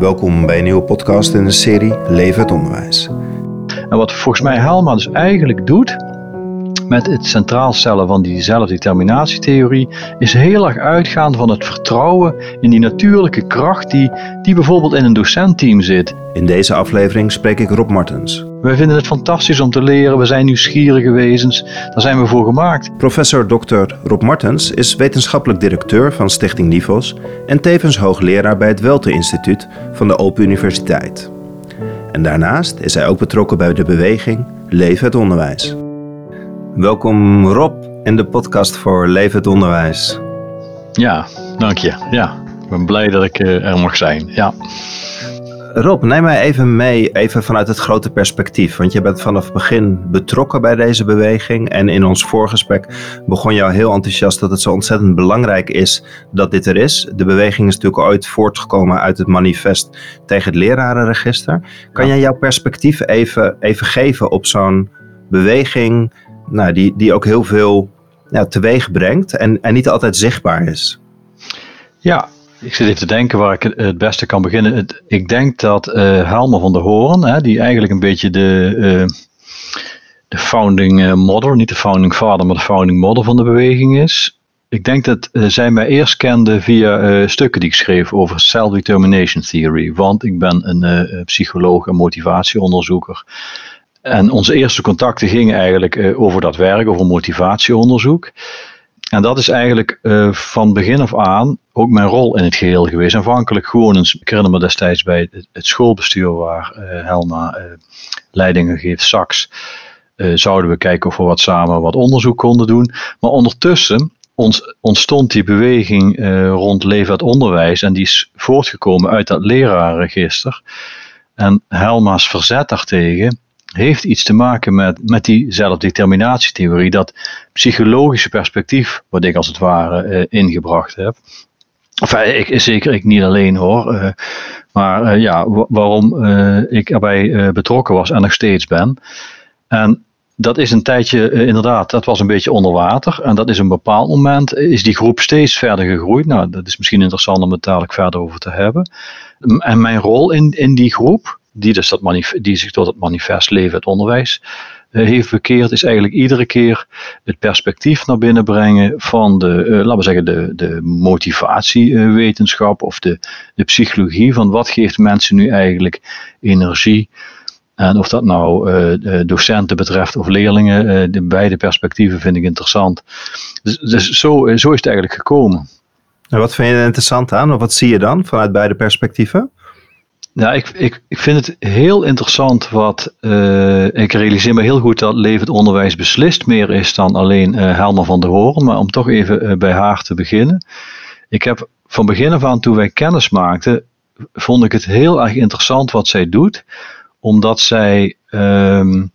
Welkom bij een nieuwe podcast in de serie Leven het Onderwijs. En wat volgens mij Helma dus eigenlijk doet met het centraal stellen van die zelfdeterminatietheorie, is heel erg uitgaan van het vertrouwen in die natuurlijke kracht die, die bijvoorbeeld in een docentteam zit. In deze aflevering spreek ik Rob Martens. Wij vinden het fantastisch om te leren, we zijn nieuwsgierige wezens, daar zijn we voor gemaakt. Professor Dr. Rob Martens is wetenschappelijk directeur van Stichting Nivos en tevens hoogleraar bij het Welte Instituut van de Open Universiteit. En daarnaast is hij ook betrokken bij de beweging Leven het Onderwijs. Welkom Rob in de podcast voor Leven het Onderwijs. Ja, dank je. Ja, ik ben blij dat ik eh, er mag zijn. Ja. Rob, neem mij even mee, even vanuit het grote perspectief. Want je bent vanaf het begin betrokken bij deze beweging. En in ons voorgesprek begon je al heel enthousiast dat het zo ontzettend belangrijk is dat dit er is. De beweging is natuurlijk ooit voortgekomen uit het manifest tegen het lerarenregister. Kan jij jouw perspectief even, even geven op zo'n beweging nou, die, die ook heel veel ja, teweeg brengt en, en niet altijd zichtbaar is? Ja, ik zit even te denken waar ik het beste kan beginnen. ik denk dat uh, Helmer van der Hoorn, hè, die eigenlijk een beetje de, uh, de founding eh, model, niet de founding father, maar de founding model van de beweging is. Ik denk dat zij mij eerst kende via stukken die ik schreef over self-determination theory. Want ik ben een psycholoog en motivatieonderzoeker. En onze eerste contacten gingen eigenlijk over dat werk, over motivatieonderzoek. En dat is eigenlijk uh, van begin af aan ook mijn rol in het geheel geweest. Aanvankelijk gewoon, een, ik herinner me destijds bij het, schoolbestuur waar uh, Helma uh, leidingen geeft, Sax, zouden we kijken of we wat samen wat onderzoek konden doen. Maar ondertussen ontstond die beweging rond leven het onderwijs en die is voortgekomen uit dat lerarenregister. En Helma's verzet daartegen heeft iets te maken met, met die zelfdeterminatietheorie, dat psychologische perspectief, wat ik als het ware uh, ingebracht heb. Enfin, ik, zeker ik niet alleen hoor, uh, maar ja, waarom ik erbij betrokken was en nog steeds ben. En dat is een tijdje inderdaad, dat was een beetje onder water. En dat is een bepaald moment, is die groep steeds verder gegroeid. Nou, dat is misschien interessant om het dadelijk verder over te hebben. En mijn rol in, in die groep, die, dus dat die zich tot het manifest Leven het Onderwijs uh, heeft bekeerd, is eigenlijk iedere keer het perspectief naar binnen brengen van de, uh, laten we zeggen, de, de motivatiewetenschap of de, de psychologie van wat geeft mensen nu eigenlijk energie. En of dat nou uh, docenten betreft of leerlingen, de beide perspectieven vind ik interessant. Dus, dus zo, zo is het eigenlijk gekomen. En wat vind je er interessant aan? Of wat zie je dan vanuit beide perspectieven? Ja, ik, ik, ik vind het heel interessant wat. Uh, ik realiseer me heel goed dat levend onderwijs beslist meer is dan alleen uh, Helma van der Hoorn. Maar om toch even uh, bij haar te beginnen. Ik heb van begin af aan, toen wij kennis maakten, vond ik het heel erg interessant wat zij doet. Omdat zij. Um,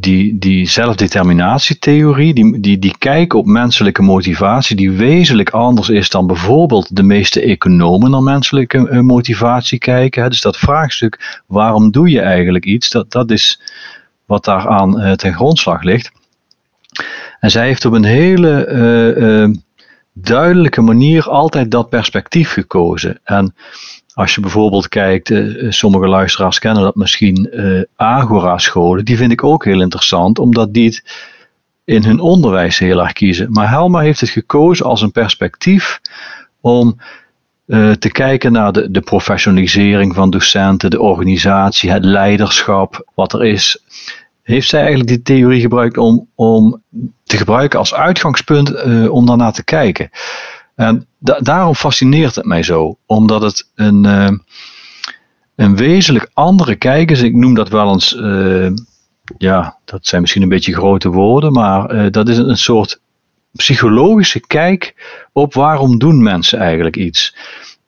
die, die zelfdeterminatietheorie, die, die, die kijken op menselijke motivatie, die wezenlijk anders is dan bijvoorbeeld de meeste economen naar menselijke eh, motivatie kijken. Dus dat vraagstuk, waarom doe je eigenlijk iets, dat, dat is wat daaraan uh, ten grondslag ligt. En zij heeft op een hele uh, duidelijke manier altijd dat perspectief gekozen. En als je bijvoorbeeld kijkt, uh, sommige luisteraars kennen dat misschien, uh, Agora-scholen, die vind ik ook heel interessant, omdat die het in hun onderwijs heel erg kiezen. Maar Helma heeft het gekozen als een perspectief om te kijken naar de, de professionalisering van docenten, de organisatie, het leiderschap, wat er is. Heeft zij eigenlijk die theorie gebruikt om, om te gebruiken als uitgangspunt om daarnaar te kijken? En daarom fascineert het mij zo, omdat het een, uh, een wezenlijk andere kijk is. Ik noem dat wel eens, uh, ja, dat zijn misschien een beetje grote woorden, maar uh, dat is een, soort psychologische kijk op waarom doen mensen eigenlijk iets.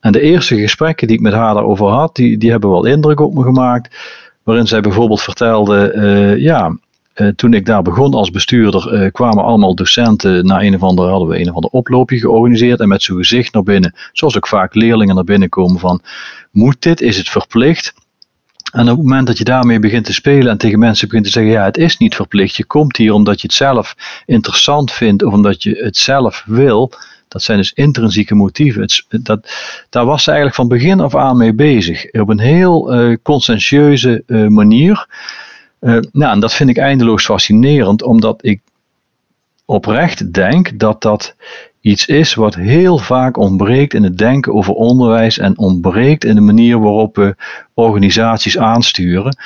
En de eerste gesprekken die ik met haar daarover had, die, die hebben wel indruk op me gemaakt. Waarin zij bijvoorbeeld vertelde, ja, uh, toen ik daar begon als bestuurder, uh, kwamen allemaal docenten naar een of andere, hadden we een of ander oploopje georganiseerd en met zo'n gezicht naar binnen, zoals ook vaak leerlingen naar binnen komen van, moet dit, is het verplicht? En op het moment dat je daarmee begint te spelen en tegen mensen begint te zeggen, ja, het is niet verplicht, je komt hier omdat je het zelf interessant vindt of omdat je het zelf wil, Dat zijn dus intrinsieke motieven. Het, dat, daar was ze eigenlijk van begin af aan mee bezig. Op een heel uh, conscientieuze manier. Uh, nou, en dat vind ik eindeloos fascinerend, omdat ik oprecht denk dat dat iets is wat heel vaak ontbreekt in het denken over onderwijs en ontbreekt in de manier waarop we organisaties aansturen.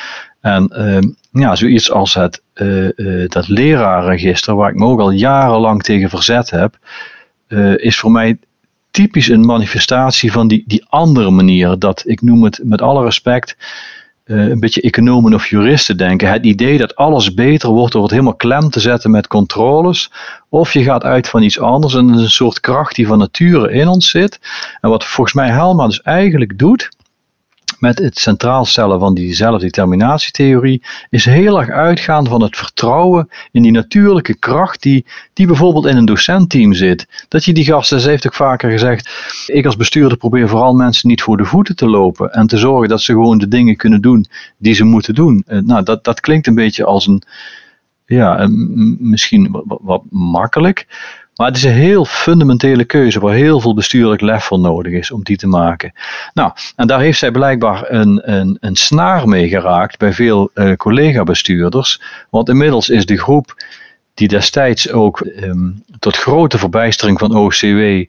En uh, ja, zoiets als het, uh, uh, dat leraarregister, waar ik me ook al jarenlang tegen verzet heb, is voor mij typisch een manifestatie van die, die andere manier. Dat ik noem het met alle respect uh, een beetje economen of juristen denken. Het idee dat alles beter wordt door het helemaal klem te zetten met controles. Of je gaat uit van iets anders en een soort kracht die van nature in ons zit. En wat volgens mij Helma dus eigenlijk doet, met het centraal stellen van die zelfdeterminatietheorie, is heel erg uitgaan van het vertrouwen in die natuurlijke kracht die, die bijvoorbeeld in een docentteam zit. Dat je die gasten, ze heeft ook vaker gezegd, ik als bestuurder probeer vooral mensen niet voor de voeten te lopen en te zorgen dat ze gewoon de dingen kunnen doen die ze moeten doen. Eh, nou, dat, dat klinkt een beetje als een, ja, misschien wat, wat makkelijk. Maar het is een heel fundamentele keuze waar heel veel bestuurlijk lef voor nodig is om die te maken. Nou, en daar heeft zij blijkbaar een, een, een snaar mee geraakt bij veel uh, collega-bestuurders. Want inmiddels is de groep die destijds ook um, tot grote verbijstering van OCW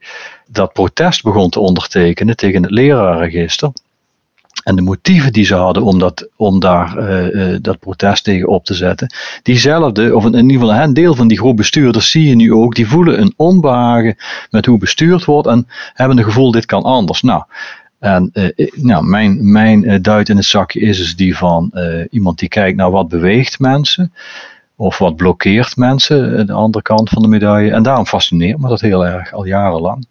dat protest begon te ondertekenen tegen het lerarenregister. En de motieven die ze hadden om, dat, om daar uh, uh, dat protest tegen op te zetten, diezelfde, of in ieder geval een deel van die groep bestuurders zie je nu ook, die voelen een onbehagen met hoe bestuurd wordt en hebben het gevoel dit kan anders. Nou, en uh, nou, mijn, mijn duit in het zakje is dus die van iemand die kijkt naar wat beweegt mensen. Of wat blokkeert mensen, de andere kant van de medaille. En daarom fascineert me dat heel erg, al jarenlang.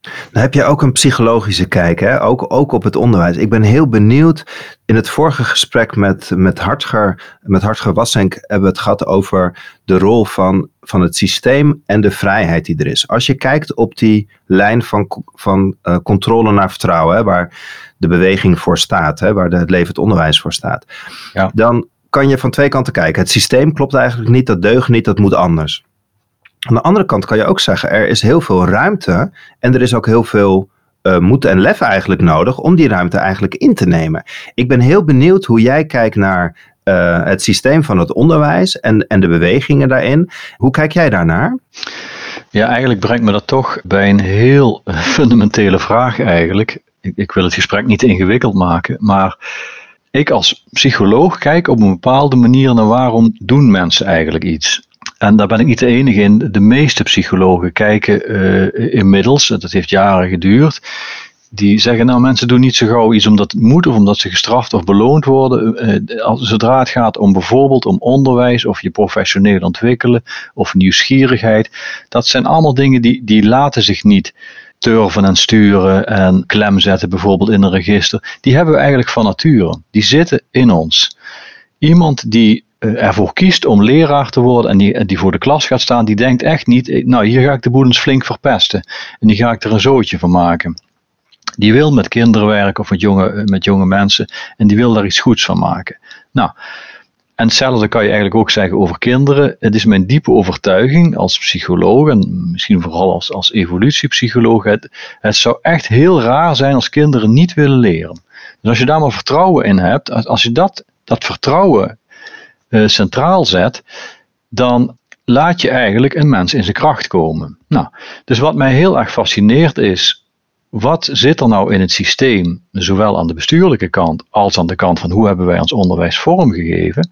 Dan heb je ook een psychologische kijk, hè? Ook, ook op het onderwijs. Ik ben heel benieuwd. In het vorige gesprek met, met Hartger, met Hartger Wassenk hebben we het gehad over de rol van, van het systeem en de vrijheid die er is. Als je kijkt op die lijn van, van uh, controle naar vertrouwen, hè, waar de beweging voor staat, hè, waar de, het levend onderwijs voor staat, ja. dan kan je van twee kanten kijken. Het systeem klopt eigenlijk niet, dat deugt niet, dat moet anders. Aan de andere kant kan je ook zeggen, er is heel veel ruimte en er is ook heel veel uh, moed en lef eigenlijk nodig om die ruimte eigenlijk in te nemen. Ik ben heel benieuwd hoe jij kijkt naar uh, het systeem van het onderwijs en, en de bewegingen daarin. Hoe kijk jij daarnaar? Ja, eigenlijk brengt me dat toch bij een heel fundamentele vraag eigenlijk. Ik, ik wil het gesprek niet ingewikkeld maken, maar ik als psycholoog kijk op een bepaalde manier naar waarom doen mensen eigenlijk iets. En daar ben ik niet de enige in. De meeste psychologen kijken uh, inmiddels, dat heeft jaren geduurd, die zeggen nou mensen doen niet zo gauw iets omdat het moet of omdat ze gestraft of beloond worden. Uh, zodra het gaat om bijvoorbeeld om onderwijs of je professioneel ontwikkelen of nieuwsgierigheid. Dat zijn allemaal dingen die, die laten zich niet turven en sturen en klem zetten bijvoorbeeld in een register. Die hebben we eigenlijk van nature. Die zitten in ons. Iemand die ervoor kiest om leraar te worden en die, die voor de klas gaat staan, die denkt echt niet, eh, nou hier ga ik de boel eens flink verpesten en die ga ik er een zootje van maken. Die wil met kinderen werken of met jonge, eh, met jonge mensen en die wil daar iets goeds van maken. Nou, en hetzelfde kan je eigenlijk ook zeggen over kinderen. Het is mijn diepe overtuiging als psycholoog en misschien vooral als, als evolutiepsycholoog. Het, het zou echt heel raar zijn als kinderen niet willen leren. Dus als je daar maar vertrouwen in hebt, als je dat, dat vertrouwen centraal zet, dan laat je eigenlijk een mens in zijn kracht komen. Nou, dus wat mij heel erg fascineert is, wat zit er nou in het systeem, zowel aan de bestuurlijke kant als aan de kant van hoe hebben wij ons onderwijs vormgegeven?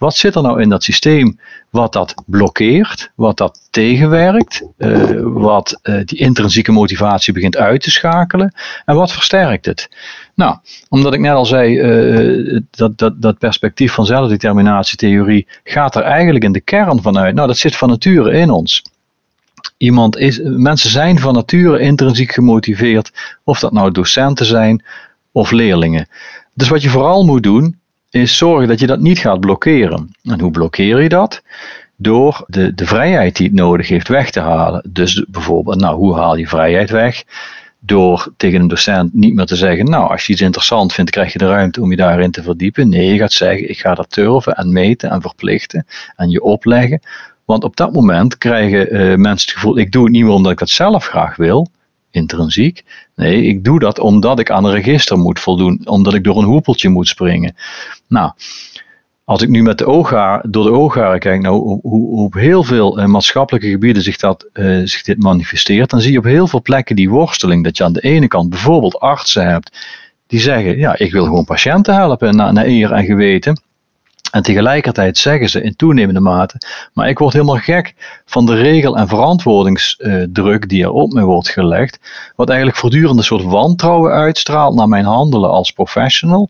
Wat zit er nou in dat systeem wat dat blokkeert, wat dat tegenwerkt, uh, wat uh, die intrinsieke motivatie begint uit te schakelen en wat versterkt het? Nou, omdat ik net al zei, uh, dat, dat, dat perspectief van zelfdeterminatietheorie gaat er eigenlijk in de kern vanuit. Nou, dat zit van nature in ons. Iemand is, mensen zijn van nature intrinsiek gemotiveerd, of dat nou docenten zijn of leerlingen. Dus wat je vooral moet doen, is zorgen dat je dat niet gaat blokkeren. En hoe blokkeer je dat? Door de, de vrijheid die het nodig heeft weg te halen. Dus bijvoorbeeld, nou, hoe haal je vrijheid weg? Door tegen een docent niet meer te zeggen, nou, als je iets interessant vindt, krijg je de ruimte om je daarin te verdiepen. Nee, je gaat zeggen, ik ga dat turven en meten en verplichten en je opleggen Want op dat moment krijgen uh, mensen het gevoel, ik doe het niet meer omdat ik dat zelf graag wil, intrinsiek. Nee, ik doe dat omdat ik aan een register moet voldoen, omdat ik door een hoepeltje moet springen. Nou, als ik nu met de oogharen, door de oogharen kijk nou, hoe, hoe op heel veel uh, maatschappelijke gebieden zich, dat, uh, zich dit manifesteert, dan zie je op heel veel plekken die worsteling. Dat je aan de ene kant bijvoorbeeld artsen hebt die zeggen, ja, ik wil gewoon patiënten helpen naar, naar eer en geweten. En tegelijkertijd zeggen ze in toenemende mate, maar ik word helemaal gek van de regel- en verantwoordingsdruk die er op me wordt gelegd, wat eigenlijk voortdurend een soort wantrouwen uitstraalt naar mijn handelen als professional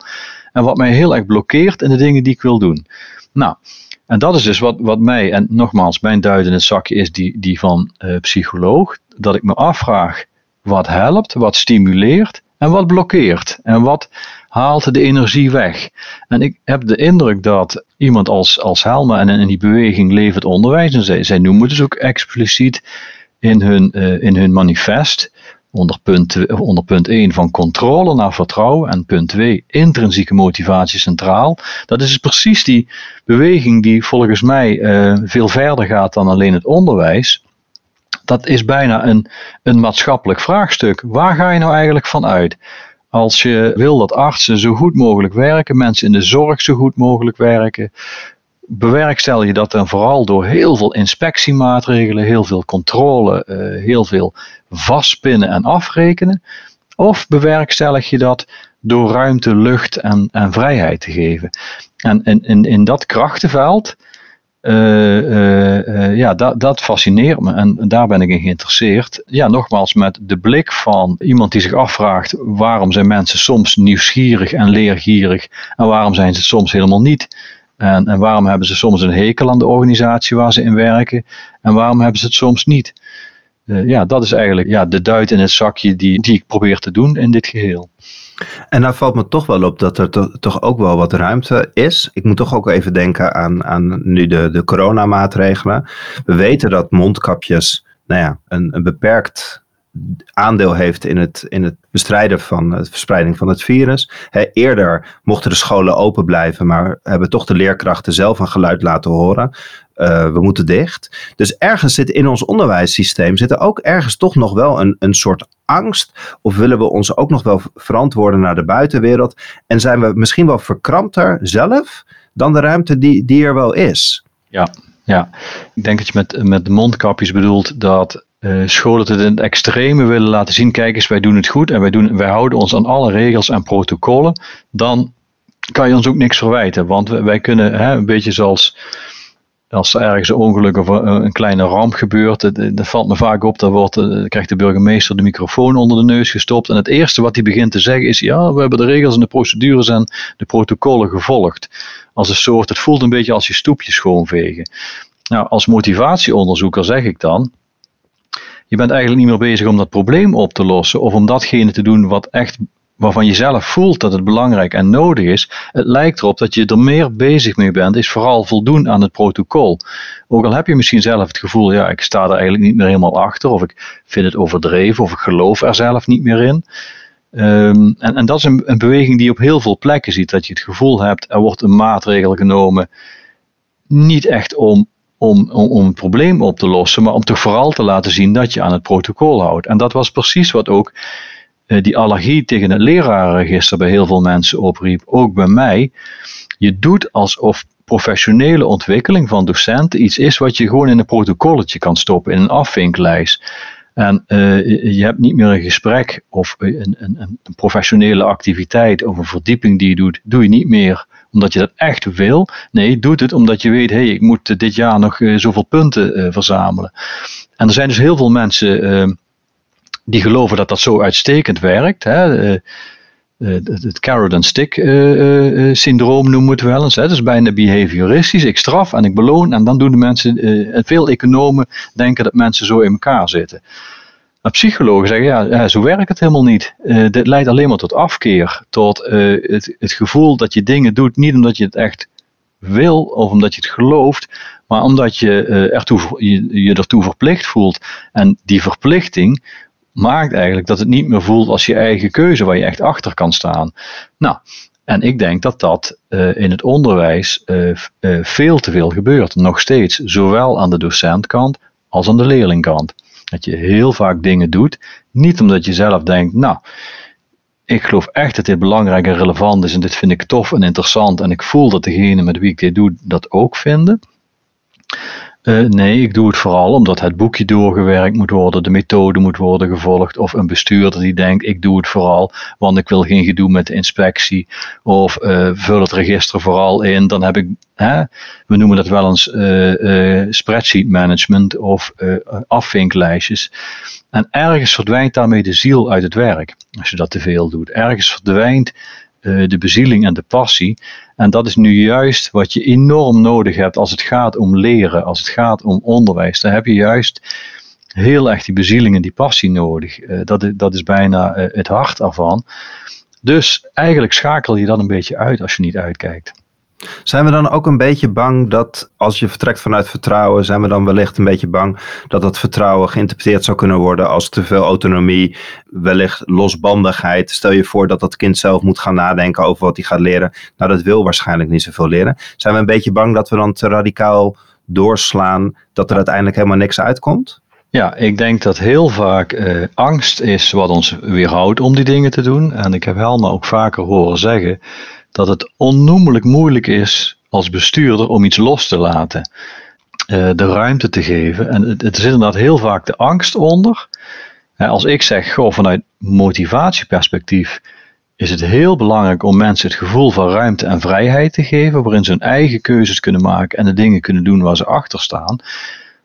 en wat mij heel erg blokkeert in de dingen die ik wil doen. Nou, en dat is dus wat, wat mij, en nogmaals, mijn duid in het zakje is die, die van uh, psycholoog, dat ik me afvraag wat helpt, wat stimuleert en wat blokkeert en wat haalt de energie weg. En ik heb de indruk dat iemand als, als Helma en in die beweging Levend Onderwijs, en zij, zij noemen het dus ook expliciet in hun, uh, in hun manifest, onder punt, onder punt 1 van controle naar vertrouwen en punt 2 intrinsieke motivatie centraal. Dat is dus precies die beweging die volgens mij uh, veel verder gaat dan alleen het onderwijs. Dat is bijna een, een maatschappelijk vraagstuk. Waar ga je nou eigenlijk van uit? Als je wil dat artsen zo goed mogelijk werken, mensen in de zorg zo goed mogelijk werken, bewerkstel je dat dan vooral door heel veel inspectiemaatregelen, heel veel controle, uh, heel veel vastpinnen en afrekenen? Of bewerkstellig je dat door ruimte, lucht en, en vrijheid te geven? En in, in, in dat krachtenveld, uh, uh, ja, dat, dat fascineert me en daar ben ik in geïnteresseerd. Ja, nogmaals, met de blik van iemand die zich afvraagt waarom zijn mensen soms nieuwsgierig en leergierig en waarom zijn ze soms helemaal niet. En, en waarom hebben ze soms een hekel aan de organisatie waar ze in werken en waarom hebben ze het soms niet. Uh, ja, dat is eigenlijk ja, de duit in het zakje die, die ik probeer te doen in dit geheel. En daar valt me toch wel op dat er to toch ook wel wat ruimte is. Ik moet toch ook even denken aan, aan nu de, de coronamaatregelen. We weten dat mondkapjes nou ja, een, een beperkt aandeel heeft in het, in het bestrijden van de verspreiding van het virus. eerder mochten de scholen open blijven, maar hebben toch de leerkrachten zelf een geluid laten horen. Uh, we moeten dicht. Dus ergens zit in ons onderwijssysteem zit er ook ergens toch nog wel een, een soort angst. Of willen we ons ook nog wel verantwoorden naar de buitenwereld? En zijn we misschien wel verkrampter zelf dan de ruimte die, die er wel is? Ja, ja. ik denk dat je met, met de mondkapjes bedoelt dat uh, scholen het in het extreme willen laten zien, kijk eens, wij doen het goed en wij, doen, wij houden ons aan alle regels en protocollen, dan kan je ons ook niks verwijten. Want wij kunnen, hè, een beetje zoals als er ergens een ongeluk of een kleine ramp gebeurt, dat valt me vaak op, dan, wordt, dan krijgt de burgemeester de microfoon onder de neus gestopt. En het eerste wat hij begint te zeggen is, ja, we hebben de regels en de procedures en de protocollen gevolgd. Als een soort, het voelt een beetje als je stoepje schoonvegen. Nou, als motivatieonderzoeker zeg ik dan, je bent eigenlijk niet meer bezig om dat probleem op te lossen of om datgene te doen wat echt waarvan je zelf voelt dat het belangrijk en nodig is. Het lijkt erop dat je er meer bezig mee bent, is vooral voldoen aan het protocol. Ook al heb je misschien zelf het gevoel, ja, ik sta er eigenlijk niet meer helemaal achter, of ik vind het overdreven, of ik geloof er zelf niet meer in. Um, en, en dat is een, een beweging die je op heel veel plekken ziet, dat je het gevoel hebt, er wordt een maatregel genomen, niet echt om om, om, om een probleem op te lossen, maar om toch vooral te laten zien dat je aan het protocol houdt. En dat was precies wat ook uh, die allergie tegen het lerarenregister bij heel veel mensen opriep, ook bij mij. Je doet alsof professionele ontwikkeling van docenten iets is wat je gewoon in een protocolletje kan stoppen, in een afvinklijst. En uh, je hebt niet meer een gesprek of een, een, een professionele activiteit of een verdieping die je doet, doe je niet meer omdat je dat echt wil. Nee, doet het omdat je weet, hé, hey, ik moet dit jaar nog uh, zoveel punten uh, verzamelen. En er zijn dus heel veel mensen die geloven dat dat zo uitstekend werkt. Hè. Het carrot and stick syndroom noemen we het wel eens. Hè. Dat is bijna behavioristisch. Ik straf en ik beloon en dan doen de mensen, en veel economen denken dat mensen zo in elkaar zitten. Maar psychologen zeggen, ja, zo werkt het helemaal niet. Dit leidt alleen maar tot afkeer, tot het, het gevoel dat je dingen doet, niet omdat je het echt wil of omdat je het gelooft, maar omdat je, ertoe, je je ertoe verplicht voelt. En die verplichting maakt eigenlijk dat het niet meer voelt als je eigen keuze waar je echt achter kan staan. Nou, En ik denk dat dat uh, in het onderwijs uh, uh, veel te veel gebeurt. Nog steeds. Zowel aan de docentkant als aan de leerlingkant. Dat je heel vaak dingen doet. Niet omdat je zelf denkt, nou, ik geloof echt dat dit belangrijk en relevant is. En dit vind ik tof en interessant. En ik voel dat degene met wie ik dit doe dat ook vinden. Uh, nee, ik doe het vooral omdat het boekje doorgewerkt moet worden, de methode moet worden gevolgd, of een bestuurder die denkt, ik doe het vooral, want ik wil geen gedoe met de inspectie, of uh, vul het register vooral in, dan heb ik, hè, we noemen dat wel eens uh, spreadsheet management of afvinklijstjes. En ergens verdwijnt daarmee de ziel uit het werk, als je dat te veel doet. Ergens verdwijnt de bezieling en de passie. En dat is nu juist wat je enorm nodig hebt als het gaat om leren, als het gaat om onderwijs. Dan heb je juist heel erg die bezieling en die passie nodig. Uh, dat, dat is bijna uh, het hart ervan. Dus eigenlijk schakel je dat een beetje uit als je niet uitkijkt. Zijn we dan ook een beetje bang dat als je vertrekt vanuit vertrouwen, zijn we dan wellicht een beetje bang dat dat vertrouwen geïnterpreteerd zou kunnen worden als te veel autonomie, wellicht losbandigheid. Stel je voor dat dat kind zelf moet gaan nadenken over wat hij gaat leren. Nou, dat wil waarschijnlijk niet zoveel leren. Zijn we een beetje bang dat we dan te radicaal doorslaan dat er uiteindelijk helemaal niks uitkomt? Ja, ik denk dat heel vaak eh, angst is wat ons weerhoudt om die dingen te doen. En ik heb Helma ook vaker horen zeggen dat het onnoemelijk moeilijk is als bestuurder om iets los te laten. Uh, de ruimte te geven. En het, het, zit inderdaad heel vaak de angst onder. als ik zeg, goh, vanuit motivatieperspectief is het heel belangrijk om mensen het gevoel van ruimte en vrijheid te geven, waarin ze hun eigen keuzes kunnen maken en de dingen kunnen doen waar ze achter staan.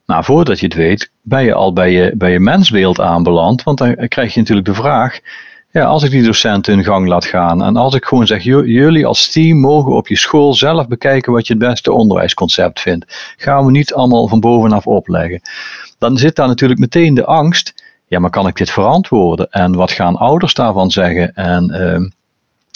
Nou, voordat je het weet, ben je al bij je, bij je mensbeeld aanbeland, want dan krijg je natuurlijk de vraag, ja, als ik die docenten hun gang laat gaan en als ik gewoon zeg, jullie als team mogen op je school zelf bekijken wat je het beste onderwijsconcept vindt. Gaan we niet allemaal van bovenaf opleggen. Dan zit daar natuurlijk meteen de angst, ja, maar kan ik dit verantwoorden? En wat gaan ouders daarvan zeggen? En uh,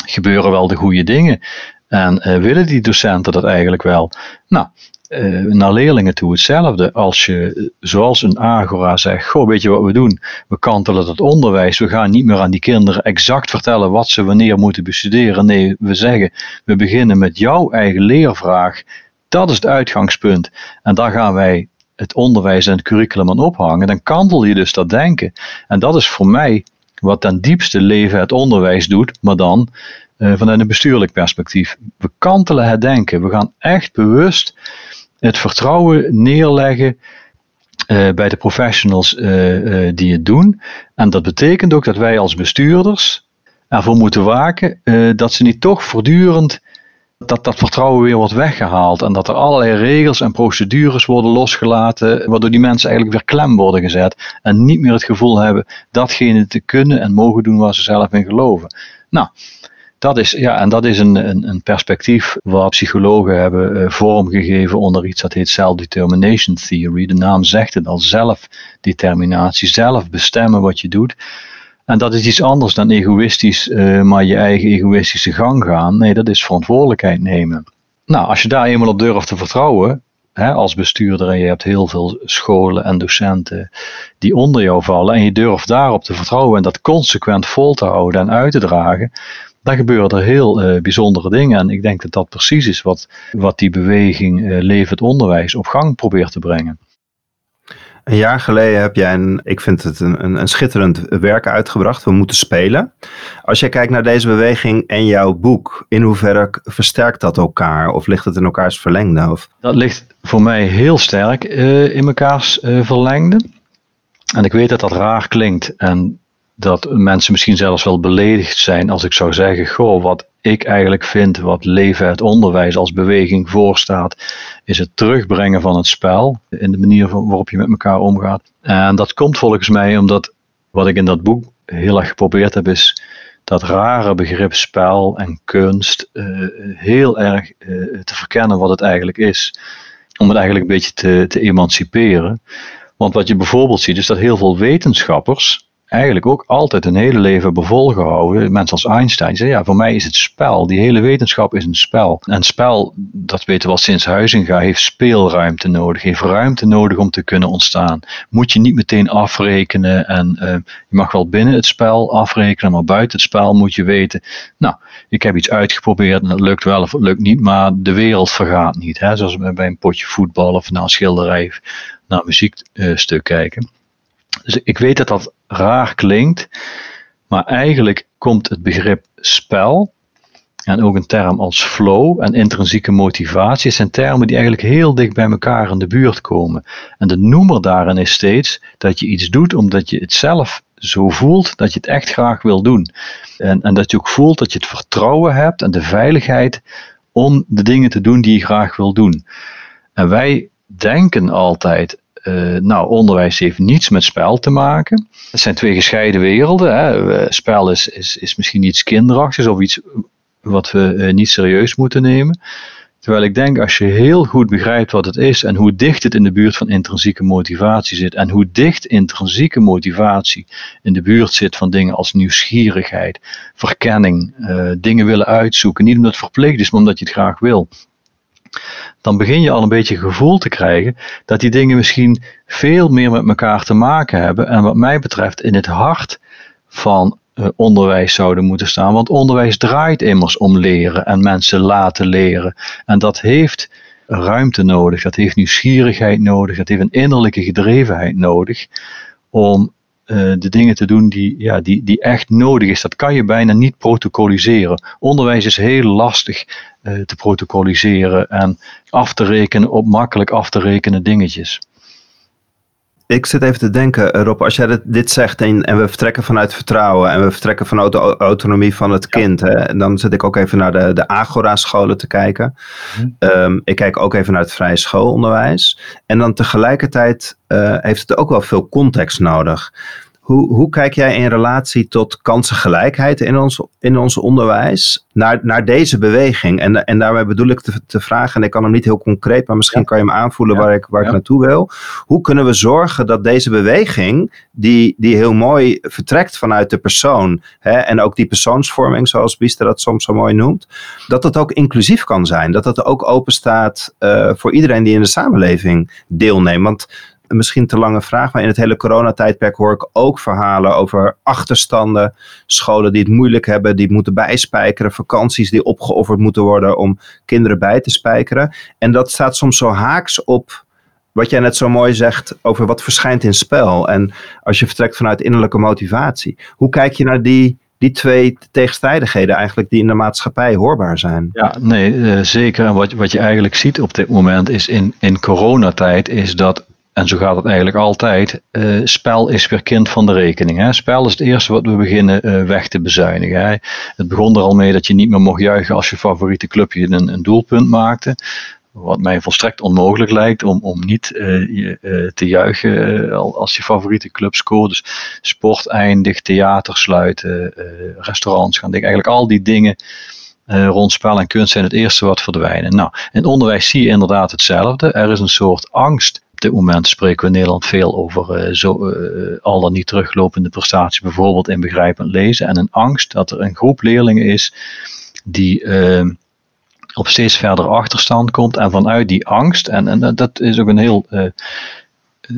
gebeuren wel de goede dingen? En uh, willen die docenten dat eigenlijk wel? Nou, uh, naar leerlingen toe hetzelfde. Als je, zoals een Agora zegt, goh, weet je wat we doen? We kantelen het onderwijs. We gaan niet meer aan die kinderen exact vertellen wat ze wanneer moeten bestuderen. Nee, we zeggen, we beginnen met jouw eigen leervraag. Dat is het uitgangspunt. En daar gaan wij het onderwijs en het curriculum aan ophangen. Dan kantel je dus dat denken. En dat is voor mij wat ten diepste leven het onderwijs doet, maar dan uh, vanuit een bestuurlijk perspectief. We kantelen het denken. We gaan echt bewust het vertrouwen neerleggen uh, bij de professionals uh, uh, die het doen. En dat betekent ook dat wij als bestuurders ervoor moeten waken dat ze niet toch voortdurend dat dat vertrouwen weer wordt weggehaald en dat er allerlei regels en procedures worden losgelaten, waardoor die mensen eigenlijk weer klem worden gezet en niet meer het gevoel hebben datgene te kunnen en mogen doen waar ze zelf in geloven. Nou, dat is, ja, en dat is een, een, een perspectief waar psychologen hebben uh, vormgegeven onder iets dat heet self-determination theory. De naam zegt het al, zelfdeterminatie, zelf bestemmen wat je doet. En dat is iets anders dan egoïstisch, uh, maar je eigen egoïstische gang gaan. Nee, dat is verantwoordelijkheid nemen. Nou, als je daar eenmaal op durft te vertrouwen, hè, als bestuurder, en je hebt heel veel scholen en docenten die onder jou vallen, en je durft daarop te vertrouwen en dat consequent vol te houden en uit te dragen, dan gebeuren er heel uh, bijzondere dingen. En ik denk dat dat precies is wat, wat die beweging uh, Levend Onderwijs op gang probeert te brengen. Een jaar geleden heb jij, een, ik vind het een, een, een, schitterend werk uitgebracht. We moeten spelen. Als jij kijkt naar deze beweging en jouw boek, in hoeverre versterkt dat elkaar? Of ligt het in elkaars verlengde? Of? Dat ligt voor mij heel sterk uh, in elkaars verlengde. En ik weet dat dat raar klinkt. En dat mensen misschien zelfs wel beledigd zijn als ik zou zeggen: Goh, wat ik eigenlijk vind, wat leven het onderwijs als beweging voorstaat, is het terugbrengen van het spel in de manier waarop je met elkaar omgaat. En dat komt volgens mij omdat wat ik in dat boek heel erg geprobeerd heb, is dat rare begrip spel en kunst uh, heel erg uh, te verkennen wat het eigenlijk is. Om het eigenlijk een beetje te, te emanciperen. Want wat je bijvoorbeeld ziet, is dat heel veel wetenschappers eigenlijk ook altijd een hele leven hebben volgehouden. Mensen als Einstein zeiden, ja, voor mij is het spel. Die hele wetenschap is een spel. En spel, dat weten we al sinds Huizinga, heeft speelruimte nodig. Heeft ruimte nodig om te kunnen ontstaan. Moet je niet meteen afrekenen. En uh, je mag wel binnen het spel afrekenen, maar buiten het spel moet je weten, nou, ik heb iets uitgeprobeerd en het lukt wel of het lukt niet, maar de wereld vergaat niet. Hè? Zoals bij een potje voetbal of naar een schilderij naar een muziekstuk kijken. Dus ik weet dat dat raar klinkt, maar eigenlijk komt het begrip spel en ook een term als flow en intrinsieke motivatie zijn termen die eigenlijk heel dicht bij elkaar in de buurt komen. En de noemer daarin is steeds dat je iets doet omdat je het zelf zo voelt dat je het echt graag wil doen. En, en dat je ook voelt dat je het vertrouwen hebt en de veiligheid om de dingen te doen die je graag wil doen. En wij denken altijd, uh, nou, onderwijs heeft niets met spel te maken. Het zijn twee gescheiden werelden. Hè. Eh, spel is, is, is misschien iets kinderachtigs of iets wat we uh, niet serieus moeten nemen. Terwijl ik denk, als je heel goed begrijpt wat het is en hoe dicht het in de buurt van intrinsieke motivatie zit en hoe dicht intrinsieke motivatie in de buurt zit van dingen als nieuwsgierigheid, verkenning, uh, dingen willen uitzoeken, niet omdat het verplicht is, maar omdat je het graag wil, dan begin je al een beetje gevoel te krijgen dat die dingen misschien veel meer met elkaar te maken hebben en wat mij betreft in het hart van uh, onderwijs zouden moeten staan. Want onderwijs draait immers om leren en mensen laten leren. En dat heeft ruimte nodig, dat heeft nieuwsgierigheid nodig, dat heeft een innerlijke gedrevenheid nodig om uh, de dingen te doen die, ja, die, die echt nodig is. Dat kan je bijna niet protocoliseren. Onderwijs is heel lastig uh, te protocoliseren en af te rekenen op makkelijk af te rekenen dingetjes. Ik zit even te denken, eh, Rob, als jij dit, dit zegt en, en, we vertrekken vanuit vertrouwen en we vertrekken vanuit de autonomie van het kind, hè, dan zit ik ook even naar de, de Agora-scholen te kijken. Mm um, ik kijk ook even naar het vrije schoolonderwijs. En dan tegelijkertijd uh, heeft het ook wel veel context nodig. Hoe, hoe kijk jij in relatie tot kansengelijkheid in ons, in ons onderwijs naar, naar deze beweging? En, en daarmee bedoel ik te, te vragen, en ik kan hem niet heel concreet, maar misschien kan je hem aanvoelen waar ik, waar ik naartoe wil. Hoe kunnen we zorgen dat deze beweging, die, die heel mooi vertrekt vanuit de persoon, hè, en ook die persoonsvorming, zoals Biester dat soms zo mooi noemt, dat het ook inclusief kan zijn? Dat het ook open staat uh, voor iedereen die in de samenleving deelneemt? Want een misschien te lange vraag, maar in het hele coronatijdperk hoor ik ook verhalen over achterstanden, scholen die het moeilijk hebben, die moeten bijspijkeren, vakanties die opgeofferd moeten worden om kinderen bij te spijkeren. En dat staat soms zo haaks op wat jij net zo mooi zegt over wat verschijnt in spel. En als je vertrekt vanuit innerlijke motivatie. Hoe kijk je naar die, die twee tegenstrijdigheden eigenlijk die in de maatschappij hoorbaar zijn? Ja, nee, uh, zeker. En wat, wat je eigenlijk ziet op dit moment is in, in coronatijd is dat en zo gaat het eigenlijk altijd. Uh, spel is weer kind van de rekening. Hè. Spel is het eerste wat we beginnen uh, weg te bezuinigen. Hè. Het begon er al mee dat je niet meer mocht juichen als je favoriete clubje een, een doelpunt maakte. Wat mij volstrekt onmogelijk lijkt om, om niet uh, te juichen als je favoriete club scoort. Dus sport eindigt, theater sluiten, restaurants gaan dicht. Eigenlijk al die dingen rond spel en kunst zijn het eerste wat verdwijnen. Nou, in het onderwijs zie je inderdaad hetzelfde. Er is een soort angst op dit moment spreken we in Nederland veel over uh, zo, uh, al dan niet teruglopende prestaties, bijvoorbeeld in begrijpend lezen. En een angst dat er een groep leerlingen is die op steeds verder achterstand komt. En vanuit die angst, en, en dat is ook een heel,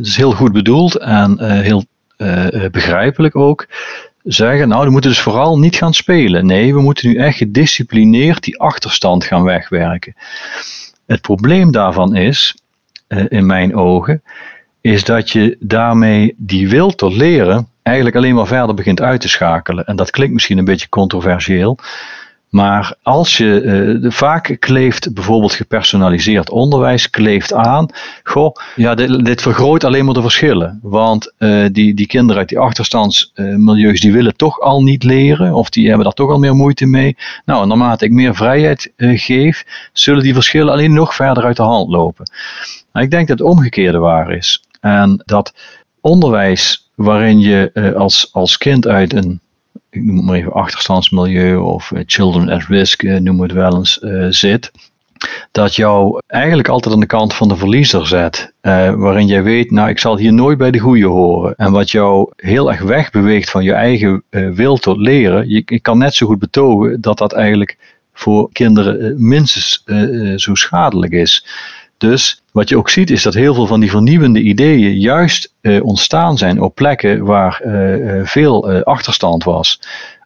is heel goed bedoeld en heel begrijpelijk ook. Zeggen, nou, we moeten dus vooral niet gaan spelen. Nee, we moeten nu echt gedisciplineerd die achterstand gaan wegwerken. Het probleem daarvan is in mijn ogen, is dat je daarmee die wil tot leren eigenlijk alleen maar verder begint uit te schakelen. En dat klinkt misschien een beetje controversieel. Maar als je, uh, vaak kleeft bijvoorbeeld gepersonaliseerd onderwijs, kleeft aan, goh, ja, dit, dit vergroot alleen maar de verschillen. Want uh, die, die kinderen uit die achterstandsmilieus, uh, die willen toch al niet leren, of die hebben daar toch al meer moeite mee. Nou, naarmate ik meer vrijheid geef, zullen die verschillen alleen nog verder uit de hand lopen. Ik denk dat het omgekeerde waar is. En dat onderwijs waarin je als, als kind uit een ik noem het maar even achterstandsmilieu of children at risk, noemen we het wel eens, zit. dat jou eigenlijk altijd aan de kant van de verliezer zet. Waarin jij weet, nou ik zal hier nooit bij de goede horen. En wat jou heel erg wegbeweegt van je eigen wil tot leren. Je, kan net zo goed betogen dat dat eigenlijk voor kinderen minstens zo schadelijk is. Dus wat je ook ziet is dat heel veel van die vernieuwende ideeën juist ontstaan zijn op plekken waar veel achterstand was.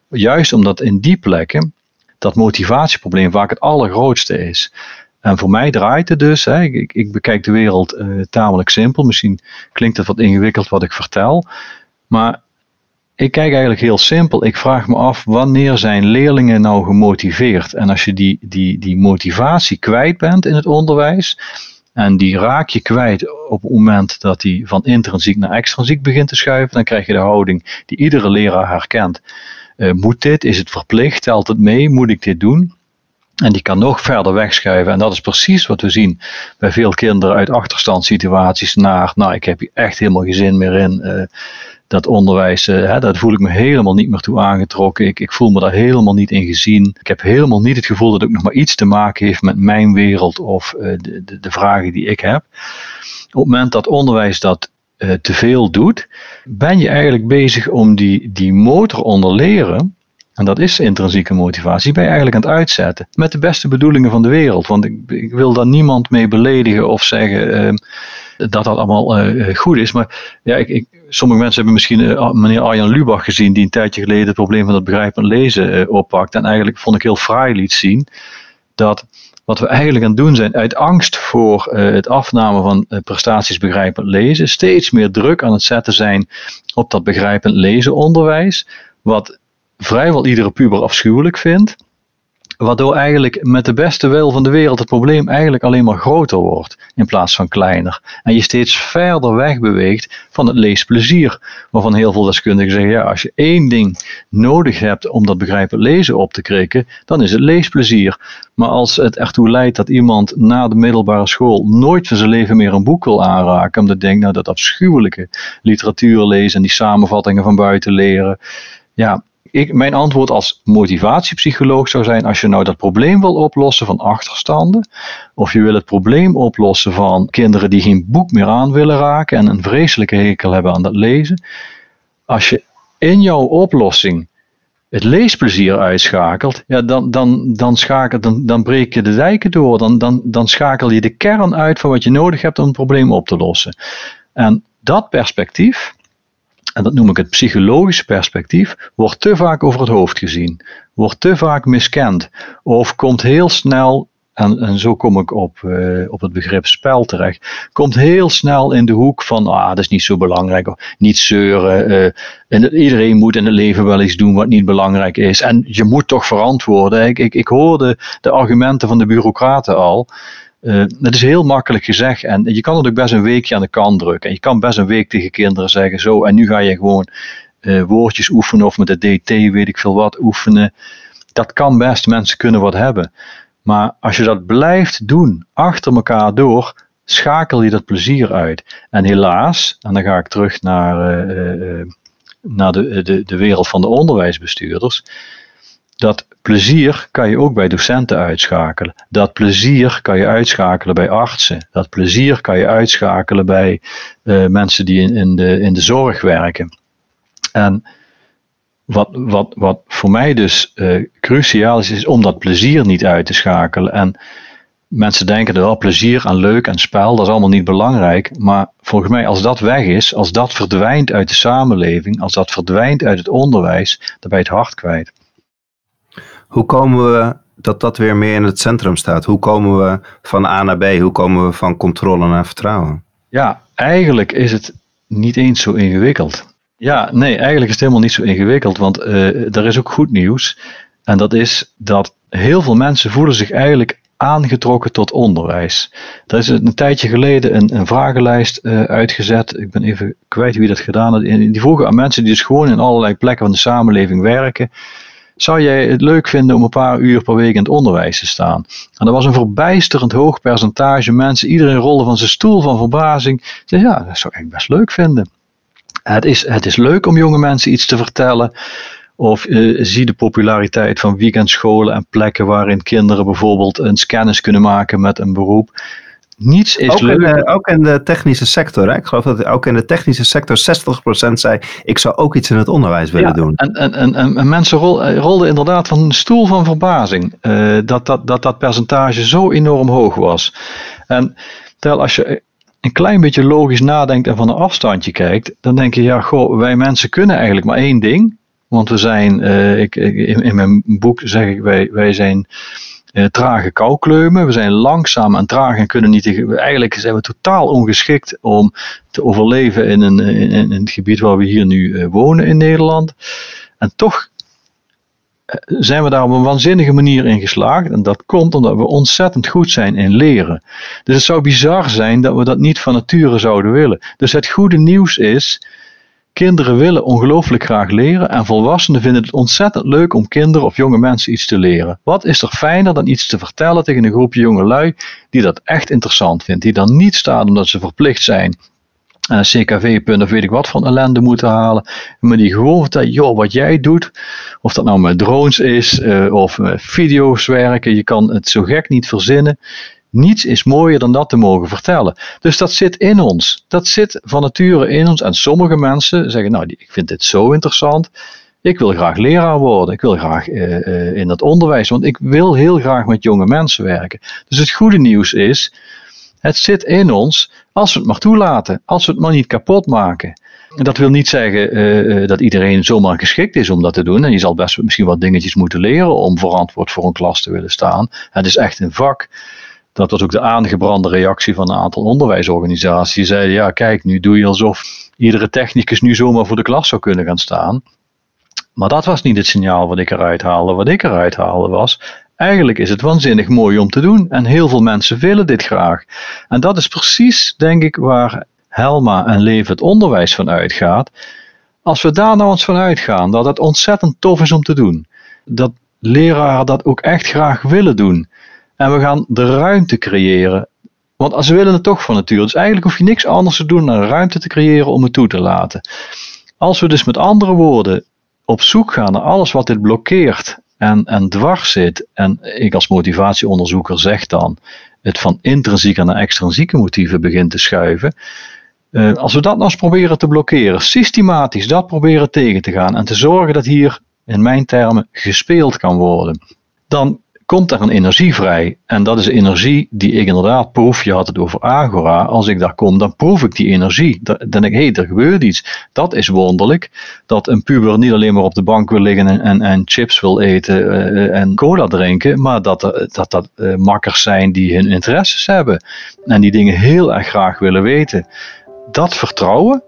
Juist omdat in die plekken dat motivatieprobleem vaak het allergrootste is. En voor mij draait het dus, hè, ik, ik, bekijk de wereld tamelijk simpel. Misschien klinkt het wat ingewikkeld wat ik vertel. Maar ik kijk eigenlijk heel simpel. Ik vraag me af wanneer zijn leerlingen nou gemotiveerd? En als je die, die, die motivatie kwijt bent in het onderwijs. En die raak je kwijt op het moment dat die van intrinsiek naar extrinsiek begint te schuiven. Dan krijg je de houding die iedere leraar herkent. Uh, moet dit? Is het verplicht? Telt het mee? Moet ik dit doen? En die kan nog verder wegschuiven. En dat is precies wat we zien bij veel kinderen uit achterstandssituaties naar, nou, ik heb hier echt helemaal geen zin meer in. Uh, dat onderwijs, uh, hè, daar voel ik me helemaal niet meer toe aangetrokken. Ik, ik voel me daar helemaal niet in gezien. Ik heb helemaal niet het gevoel dat het ook nog maar iets te maken heeft met mijn wereld of uh, de, de, de, vragen die ik heb. Op het moment dat onderwijs dat te veel doet, ben je eigenlijk bezig om die, die motor onder leren en dat is intrinsieke motivatie. Ben je eigenlijk aan het uitzetten. Met de beste bedoelingen van de wereld. Want ik, ik wil daar niemand mee beledigen of zeggen uh, dat dat allemaal uh, goed is. Maar ja, ik, ik, sommige mensen hebben misschien uh, meneer Arjan Lubach gezien. Die een tijdje geleden het probleem van het begrijpend lezen oppakt. En eigenlijk vond ik heel fraai liet zien. Dat wat we eigenlijk aan het doen zijn, uit angst voor het afnemen van prestaties begrijpend lezen, steeds meer druk aan het zetten zijn op dat begrijpend lezen onderwijs. Wat vrijwel iedere puber afschuwelijk vindt. Waardoor eigenlijk met de beste wil van de wereld het probleem eigenlijk alleen maar groter wordt in plaats van kleiner. En je steeds verder weg beweegt van het leesplezier. Waarvan heel veel deskundigen zeggen, ja, als je één ding nodig hebt om dat begrijpend lezen op te krikken, dan is het leesplezier. Maar als het ertoe leidt dat iemand na de middelbare school nooit van zijn leven meer een boek wil aanraken, omdat hij denkt, nou dat afschuwelijke literatuur lezen en die samenvattingen van buiten leren, ja, ik, mijn antwoord als motivatiepsycholoog zou zijn: als je nou dat probleem wil oplossen van achterstanden, of je wil het probleem oplossen van kinderen die geen boek meer aan willen raken en een vreselijke hekel hebben aan dat lezen, als je in jouw oplossing het leesplezier uitschakelt, ja, dan, dan, dan, schakel, dan, dan breek je de dijken door. Dan, dan, dan schakel je de kern uit van wat je nodig hebt om het probleem op te lossen. En dat perspectief, en dat noem ik het psychologische perspectief, wordt te vaak over het hoofd gezien, wordt te vaak miskend of komt heel snel, en, en zo kom ik op, uh, op het begrip spel terecht, komt heel snel in de hoek van, ah, dat is niet zo belangrijk, of niet zeuren, uh, en iedereen moet in het leven wel iets doen wat niet belangrijk is, en je moet toch verantwoorden. Ik, ik, ik hoorde de argumenten van de bureaucraten al, uh, dat is heel makkelijk gezegd en je kan het ook best een weekje aan de kant drukken. En je kan best een week tegen kinderen zeggen zo en nu ga je gewoon uh, woordjes oefenen of met de DT weet ik veel wat oefenen. Dat kan best, mensen kunnen wat hebben. Maar als je dat blijft doen, achter elkaar door, schakel je dat plezier uit. En helaas, en dan ga ik terug naar, uh, naar de, de, de wereld van de onderwijsbestuurders dat plezier kan je ook bij docenten uitschakelen. Dat plezier kan je uitschakelen bij artsen. Dat plezier kan je uitschakelen bij uh, mensen die in, in, de, in de zorg werken. En wat, wat, wat voor mij dus uh, cruciaal is, is om dat plezier niet uit te schakelen. En mensen denken er wel plezier aan leuk en spel, dat is allemaal niet belangrijk. Maar volgens mij, als dat weg is, als dat verdwijnt uit de samenleving, als dat verdwijnt uit het onderwijs, dan ben je het hart kwijt. Hoe komen we dat dat weer meer in het centrum staat? Hoe komen we van A naar B? Hoe komen we van controle naar vertrouwen? Ja, eigenlijk is het niet eens zo ingewikkeld. Ja, nee, eigenlijk is het helemaal niet zo ingewikkeld, want uh, er is ook goed nieuws. En dat is dat heel veel mensen voelen zich eigenlijk aangetrokken tot onderwijs. Er is een tijdje geleden een, een vragenlijst uh, uitgezet. Ik ben even kwijt wie dat gedaan had. Die vroegen aan mensen die dus gewoon in allerlei plekken van de samenleving werken. Zou jij het leuk vinden om een paar uur per week in het onderwijs te staan? En er was een verbijsterend hoog percentage mensen, iedereen rolde van zijn stoel van verbazing. Zei, ja, dat zou ik best leuk vinden. Het is, het is leuk om jonge mensen iets te vertellen Of uh, zie de populariteit van weekendscholen en plekken waarin kinderen bijvoorbeeld een scannis kunnen maken met een beroep. Niets is ook leuk. In de, ook in de technische sector. Hè? Ik geloof dat ook in de technische sector 60% zei: Ik zou ook iets in het onderwijs willen ja, doen. En, en, en, en mensen rol, eh, rolden inderdaad van een stoel van verbazing uh, dat, dat, dat dat percentage zo enorm hoog was. En tel als je een klein beetje logisch nadenkt en van een afstandje kijkt, dan denk je: Ja, goh, wij mensen kunnen eigenlijk maar één ding. Want we zijn, uh, ik, in, in mijn boek zeg ik, wij, wij zijn trage koukleumen. We zijn langzaam en traag en kunnen niet. Eigenlijk zijn we totaal ongeschikt om te overleven in, een, in, in het gebied waar we hier nu uh, wonen in Nederland. En toch eh, zijn we daar op een waanzinnige manier in geslaagd. En dat komt omdat we ontzettend goed zijn in leren. Dus het zou bizar zijn dat we dat niet van nature zouden willen. Dus het goede nieuws is Kinderen willen ongelooflijk graag leren en volwassenen vinden het ontzettend leuk om kinderen of jonge mensen iets te leren. Wat is er fijner dan iets te vertellen tegen een groepje jonge lui die dat echt interessant vindt, die dan niet staan omdat ze verplicht zijn en een CKV-punt of weet ik wat van ellende moeten halen, maar die gewoon vertellen, joh, wat jij doet, of dat nou met drones is, uh, of met video's werken, je kan het zo gek niet verzinnen. Niets is mooier dan dat te mogen vertellen. Dus dat zit in ons. Dat zit van nature in ons. En sommige mensen zeggen, nou, ik vind dit zo interessant. Ik wil graag leraar worden. Ik wil graag uh, uh, in het onderwijs. Want ik wil heel graag met jonge mensen werken. Dus het goede nieuws is, het zit in ons als we het maar toelaten. Als we het maar niet kapot maken. En dat wil niet zeggen uh, dat iedereen zomaar geschikt is om dat te doen. En je zal best misschien wat dingetjes moeten leren om verantwoord voor een klas te willen staan. Het is echt een vak. Dat was ook de aangebrande reactie van een aantal onderwijsorganisaties. Die zeiden, ja kijk, nu doe je alsof iedere technicus nu zomaar voor de klas zou kunnen gaan staan. Maar dat was niet het signaal wat ik eruit haalde. Wat ik eruit haalde was, eigenlijk is het waanzinnig mooi om te doen. En heel veel mensen willen dit graag. En dat is precies, denk ik, waar Helma en Leven het onderwijs van uitgaat. Als we daar nou eens van uitgaan, dat het ontzettend tof is om te doen. Dat leraren dat ook echt graag willen doen. En we gaan de ruimte creëren. Want als we willen het toch van nature. Dus eigenlijk hoef je niks anders te doen dan ruimte te creëren om het toe te laten. Als we dus met andere woorden op zoek gaan naar alles wat dit blokkeert en, en dwars zit. En ik als motivatieonderzoeker zeg dan het van intrinsieke naar extrinsieke motieven begint te schuiven. Uh, als we dat nou eens proberen te blokkeren, systematisch dat proberen tegen te gaan en te zorgen dat hier in mijn termen gespeeld kan worden, dan komt er een energie vrij. En dat is energie die ik inderdaad proef. Je had het over Agora. Als ik daar kom, dan proef ik die energie. Dan denk ik, hé, hey, er gebeurt iets. Dat is wonderlijk. Dat een puber niet alleen maar op de bank wil liggen en, en, chips wil eten uh, en cola drinken. Maar dat dat, dat uh, makkers zijn die hun interesses hebben. En die dingen heel erg graag willen weten. Dat vertrouwen,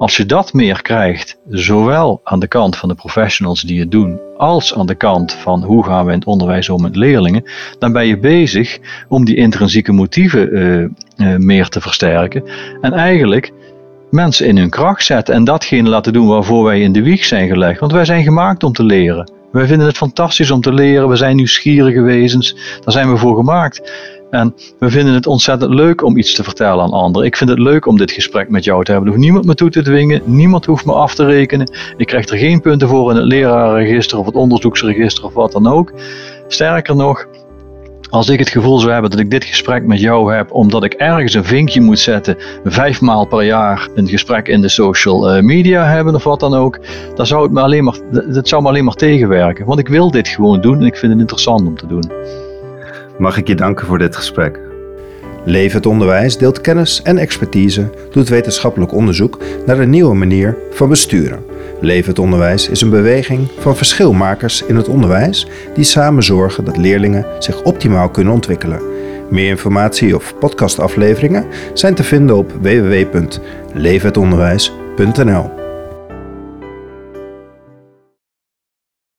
als je dat meer krijgt, zowel aan de kant van de professionals die het doen, als aan de kant van hoe gaan we in het onderwijs om met leerlingen, dan ben je bezig om die intrinsieke motieven uh, uh, meer te versterken. En eigenlijk mensen in hun kracht zetten en datgene laten doen waarvoor wij in de wieg zijn gelegd. Want wij zijn gemaakt om te leren. Wij vinden het fantastisch om te leren. We zijn nieuwsgierige wezens. Daar zijn we voor gemaakt. En we vinden het ontzettend leuk om iets te vertellen aan anderen. Ik vind het leuk om dit gesprek met jou te hebben. Er hoeft niemand me toe te dwingen. Niemand hoeft me af te rekenen. Ik krijg er geen punten voor in het lerarenregister of het onderzoeksregister of wat dan ook. Sterker nog, als ik het gevoel zou hebben dat ik dit gesprek met jou heb, omdat ik ergens een vinkje moet zetten, vijf maal per jaar een gesprek in de social media hebben of wat dan ook, dan zou het me alleen maar, dat zou me alleen maar tegenwerken. Want ik wil dit gewoon doen en ik vind het interessant om te doen. Mag ik je danken voor dit gesprek. Leef het onderwijs deelt kennis en expertise, doet wetenschappelijk onderzoek naar een nieuwe manier van besturen. Leef het onderwijs is een beweging van verschilmakers in het onderwijs die samen zorgen dat leerlingen zich optimaal kunnen ontwikkelen. Meer informatie of podcastafleveringen zijn te vinden op www.leefhetonderwijs.nl.